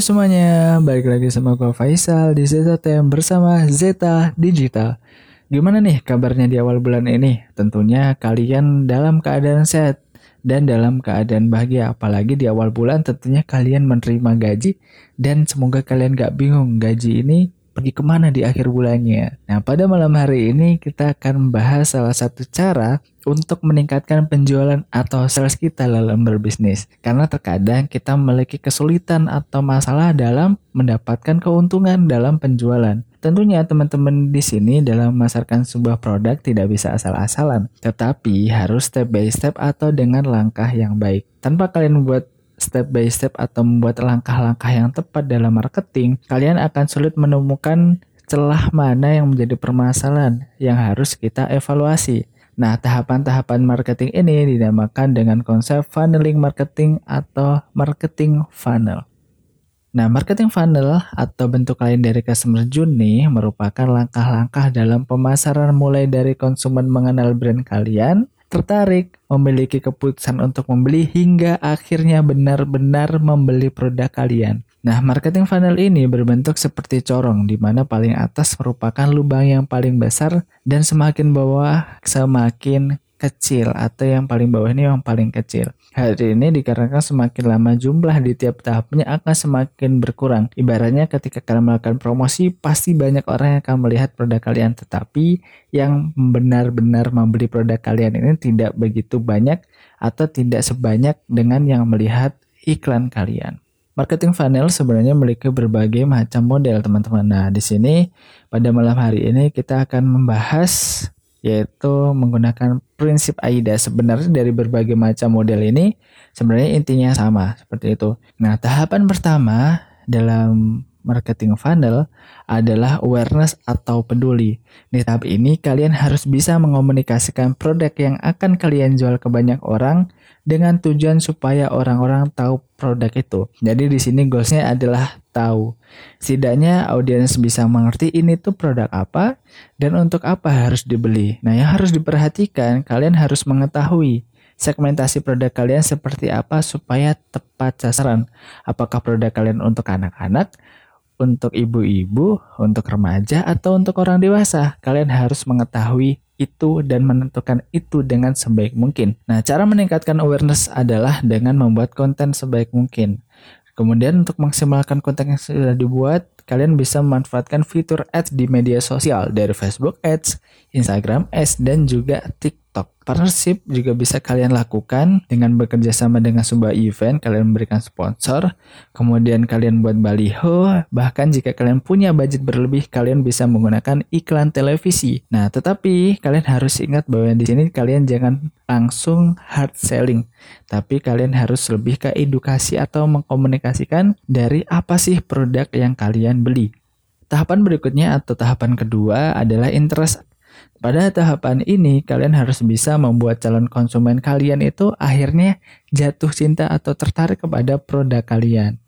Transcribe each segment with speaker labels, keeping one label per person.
Speaker 1: Semuanya, balik lagi sama gue Faisal di Time bersama Zeta Digital. Gimana nih kabarnya di awal bulan ini? Tentunya kalian dalam keadaan sehat dan dalam keadaan bahagia. Apalagi di awal bulan tentunya kalian menerima gaji dan semoga kalian gak bingung gaji ini pergi ke mana di akhir bulannya. Nah pada malam hari ini kita akan membahas salah satu cara untuk meningkatkan penjualan atau sales kita dalam berbisnis. Karena terkadang kita memiliki kesulitan atau masalah dalam mendapatkan keuntungan dalam penjualan. Tentunya teman-teman di sini dalam memasarkan sebuah produk tidak bisa asal-asalan, tetapi harus step by step atau dengan langkah yang baik. Tanpa kalian membuat step by step atau membuat langkah-langkah yang tepat dalam marketing, kalian akan sulit menemukan celah mana yang menjadi permasalahan yang harus kita evaluasi. Nah, tahapan-tahapan marketing ini dinamakan dengan konsep funneling marketing atau marketing funnel. Nah, marketing funnel atau bentuk lain dari customer journey merupakan langkah-langkah dalam pemasaran mulai dari konsumen mengenal brand kalian, tertarik, memiliki keputusan untuk membeli hingga akhirnya benar-benar membeli produk kalian. Nah, marketing funnel ini berbentuk seperti corong, di mana paling atas merupakan lubang yang paling besar dan semakin bawah semakin kecil atau yang paling bawah ini yang paling kecil. Hal ini dikarenakan semakin lama jumlah di tiap tahapnya akan semakin berkurang. Ibaratnya ketika kalian melakukan promosi, pasti banyak orang yang akan melihat produk kalian. Tetapi yang benar-benar membeli produk kalian ini tidak begitu banyak atau tidak sebanyak dengan yang melihat iklan kalian. Marketing funnel sebenarnya memiliki berbagai macam model, teman-teman. Nah, di sini pada malam hari ini kita akan membahas yaitu menggunakan prinsip AIDA. Sebenarnya dari berbagai macam model ini sebenarnya intinya sama seperti itu. Nah, tahapan pertama dalam marketing funnel adalah awareness atau peduli. Di tahap ini kalian harus bisa mengomunikasikan produk yang akan kalian jual ke banyak orang dengan tujuan supaya orang-orang tahu produk itu. Jadi di sini goalsnya adalah tahu. Setidaknya audiens bisa mengerti ini tuh produk apa dan untuk apa harus dibeli. Nah yang harus diperhatikan kalian harus mengetahui segmentasi produk kalian seperti apa supaya tepat sasaran. Apakah produk kalian untuk anak-anak, untuk ibu-ibu, untuk remaja, atau untuk orang dewasa. Kalian harus mengetahui itu dan menentukan itu dengan sebaik mungkin. Nah, cara meningkatkan awareness adalah dengan membuat konten sebaik mungkin. Kemudian untuk maksimalkan konten yang sudah dibuat, kalian bisa memanfaatkan fitur ads di media sosial dari Facebook Ads, Instagram Ads, dan juga TikTok TikTok. Partnership juga bisa kalian lakukan dengan bekerja sama dengan sebuah event, kalian memberikan sponsor, kemudian kalian buat baliho, bahkan jika kalian punya budget berlebih, kalian bisa menggunakan iklan televisi. Nah, tetapi kalian harus ingat bahwa di sini kalian jangan langsung hard selling, tapi kalian harus lebih ke edukasi atau mengkomunikasikan dari apa sih produk yang kalian beli. Tahapan berikutnya atau tahapan kedua adalah interest pada tahapan ini, kalian harus bisa membuat calon konsumen kalian itu akhirnya jatuh cinta atau tertarik kepada produk kalian.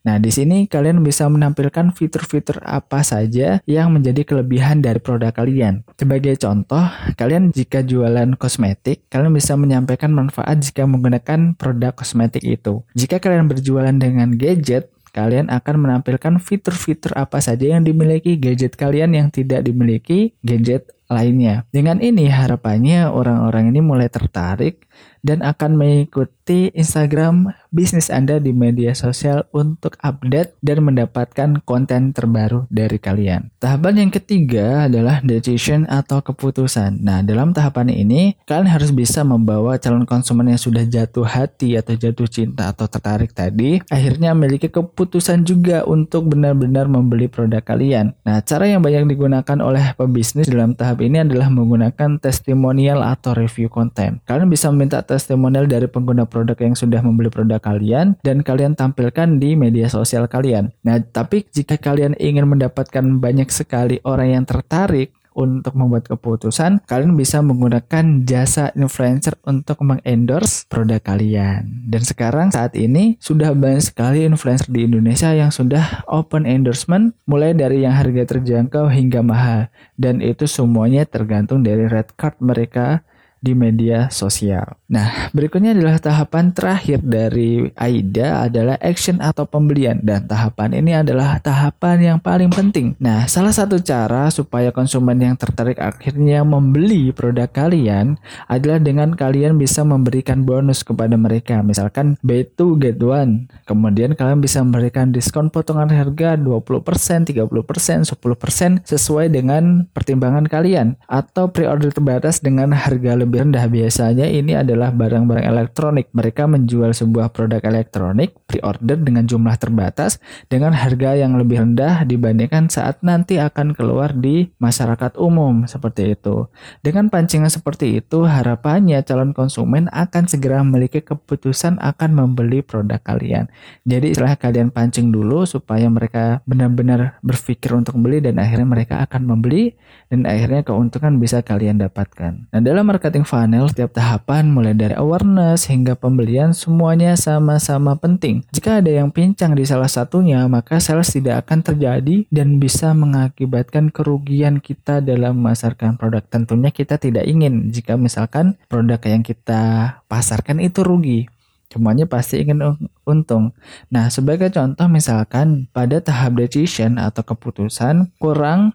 Speaker 1: Nah, di sini kalian bisa menampilkan fitur-fitur apa saja yang menjadi kelebihan dari produk kalian. Sebagai contoh, kalian jika jualan kosmetik, kalian bisa menyampaikan manfaat jika menggunakan produk kosmetik itu. Jika kalian berjualan dengan gadget, kalian akan menampilkan fitur-fitur apa saja yang dimiliki gadget kalian yang tidak dimiliki gadget lainnya. Dengan ini harapannya orang-orang ini mulai tertarik dan akan mengikuti Instagram bisnis Anda di media sosial untuk update dan mendapatkan konten terbaru dari kalian. Tahapan yang ketiga adalah decision atau keputusan. Nah, dalam tahapan ini kalian harus bisa membawa calon konsumen yang sudah jatuh hati atau jatuh cinta atau tertarik tadi akhirnya memiliki keputusan juga untuk benar-benar membeli produk kalian. Nah, cara yang banyak digunakan oleh pebisnis dalam tahap ini adalah menggunakan testimonial atau review konten. Kalian bisa meminta testimonial dari pengguna produk yang sudah membeli produk kalian dan kalian tampilkan di media sosial kalian. Nah, tapi jika kalian ingin mendapatkan banyak sekali orang yang tertarik untuk membuat keputusan, kalian bisa menggunakan jasa influencer untuk mengendorse produk kalian. Dan sekarang saat ini sudah banyak sekali influencer di Indonesia yang sudah open endorsement mulai dari yang harga terjangkau hingga mahal. Dan itu semuanya tergantung dari red card mereka di media sosial. Nah, berikutnya adalah tahapan terakhir dari AIDA adalah action atau pembelian dan tahapan ini adalah tahapan yang paling penting. Nah, salah satu cara supaya konsumen yang tertarik akhirnya membeli produk kalian adalah dengan kalian bisa memberikan bonus kepada mereka. Misalkan buy two get one. Kemudian kalian bisa memberikan diskon potongan harga 20%, 30%, 10% sesuai dengan pertimbangan kalian atau pre-order terbatas dengan harga lebih lebih rendah biasanya ini adalah barang-barang elektronik. Mereka menjual sebuah produk elektronik pre-order dengan jumlah terbatas dengan harga yang lebih rendah dibandingkan saat nanti akan keluar di masyarakat umum seperti itu. Dengan pancingan seperti itu, harapannya calon konsumen akan segera memiliki keputusan akan membeli produk kalian. Jadi setelah kalian pancing dulu supaya mereka benar-benar berpikir untuk beli dan akhirnya mereka akan membeli dan akhirnya keuntungan bisa kalian dapatkan. Nah, dalam marketing marketing funnel, setiap tahapan mulai dari awareness hingga pembelian semuanya sama-sama penting. Jika ada yang pincang di salah satunya, maka sales tidak akan terjadi dan bisa mengakibatkan kerugian kita dalam memasarkan produk. Tentunya kita tidak ingin jika misalkan produk yang kita pasarkan itu rugi. Semuanya pasti ingin untung. Nah, sebagai contoh misalkan pada tahap decision atau keputusan kurang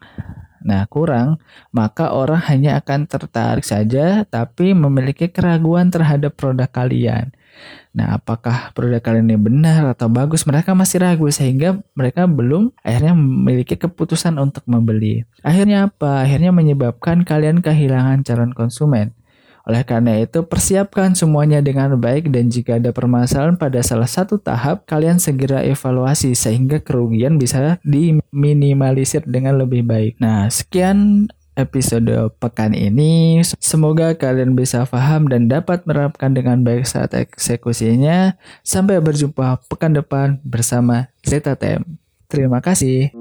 Speaker 1: Nah, kurang, maka orang hanya akan tertarik saja tapi memiliki keraguan terhadap produk kalian. Nah, apakah produk kalian ini benar atau bagus? Mereka masih ragu sehingga mereka belum akhirnya memiliki keputusan untuk membeli. Akhirnya apa? Akhirnya menyebabkan kalian kehilangan calon konsumen. Oleh karena itu, persiapkan semuanya dengan baik dan jika ada permasalahan pada salah satu tahap, kalian segera evaluasi sehingga kerugian bisa diminimalisir dengan lebih baik. Nah, sekian episode pekan ini. Semoga kalian bisa paham dan dapat menerapkan dengan baik saat eksekusinya. Sampai berjumpa pekan depan bersama ZTM. Terima kasih.